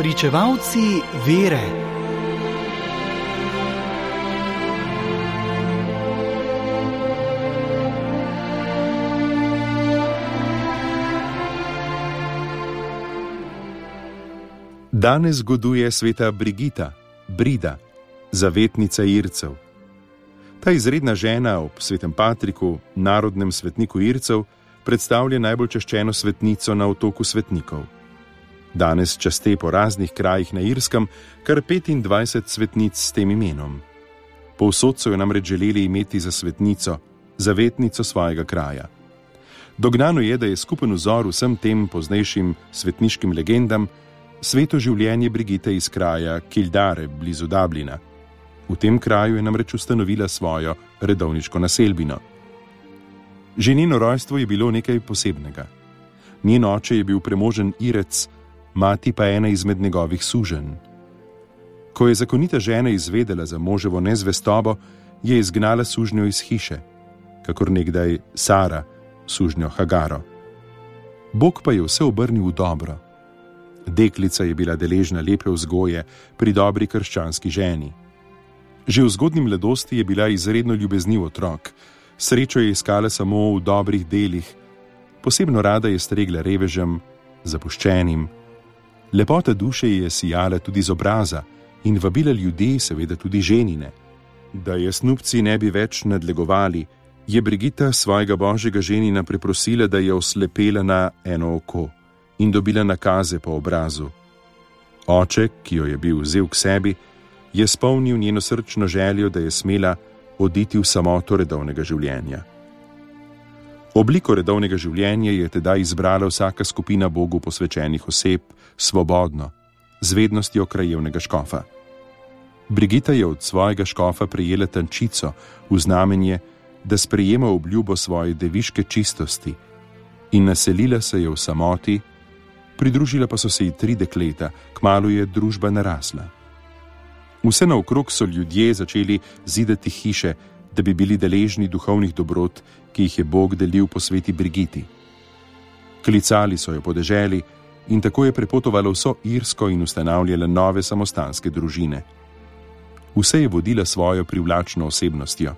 Pričevalci vere. Danes zgoduje sveta Brigita, Brida, zavetnica Ircev. Ta izredna žena ob svetem Patriku, narodnem svetniku Ircev, predstavlja najbolj češčeno svetnico na otoku svetnikov. Danes časte po raznih krajih na Irskem kar 25 svetnic s tem imenom. Povsod so jo namreč želeli imeti za svetnico, zavetnico svojega kraja. Dognano je, da je skupen vzor vsem tem poznejšim svetniškim legendam sveto življenje Brigite iz kraja Kildare blizu Dublina. V tem kraju je namreč ustanovila svojo redovniško naselbino. Že njeno rojstvo je bilo nekaj posebnega. Njen oče je bil premožen Irec, mati pa ena izmed njegovih sužen. Ko je zakonita žena izvedela za moževo nezvestobo, je izgnala sužnjo iz hiše, kakor nekdaj Sara, sužnjo Hagaro. Bog pa je vse obrnil v dobro. Deklica je bila deležna lepe vzgoje pri dobri krščanski ženi. Že v zgodnji mladosti je bila izredno ljubezniv otrok, srečo je iskala samo v dobrih delih, posebno rada je stregla revežem, zapuščenim. Lepota duše je sijala tudi z obraza in vabila ljudi, seveda tudi ženine. Da je snupci ne bi več nadlegovali, je Brigita svojega božjega ženina preprosila, da je oslepela na eno oko in dobila nakaze po obrazu. Oče, ki jo je bil vzel k sebi, je spomnil njeno srčno željo, da je smela oditi v samoto redovnega življenja. Obliko redovnega življenja je teda izbrala vsaka skupina Bogu posvečenih oseb, svobodno, z vednostjo krajevnega škofa. Brigita je od svojega škofa prejela tančico v znamenje, da sprejema obljubo svoje deviške čistosti in naselila se je v samoti, pridružila pa so se ji tri dekleta, kmalo je družba narasla. Vse naokrog so ljudje začeli zidati hiše, da bi bili deležni duhovnih dobrot, ki jih je Bog delil po sveti Brigiti. Klicali so jo po deželi in tako je prepotovalo vso Irsko in ustanavljala nove samostanske družine. Vse je vodila svojo privlačno osebnostjo.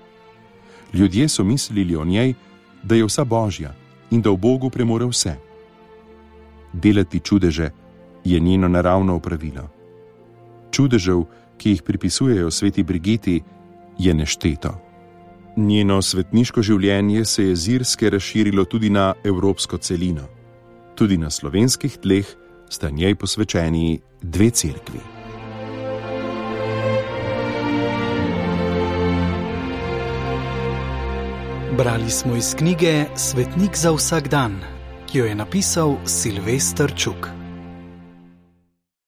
Ljudje so mislili o njej, da je vsa božja in da v Bogu premore vse. Delati čudeže je njeno naravno opravilo. Čudežev, ki jih pripisujejo sveti Brigiti, je nešteto. Njeno svetniško življenje se je z Irske razširilo tudi na evropsko celino. Tudi na slovenskih tleh sta njej posvečeni dve cerkvi. Brali smo iz knjige Svetnik za vsak dan, ki jo je napisal Silvestr Čuk.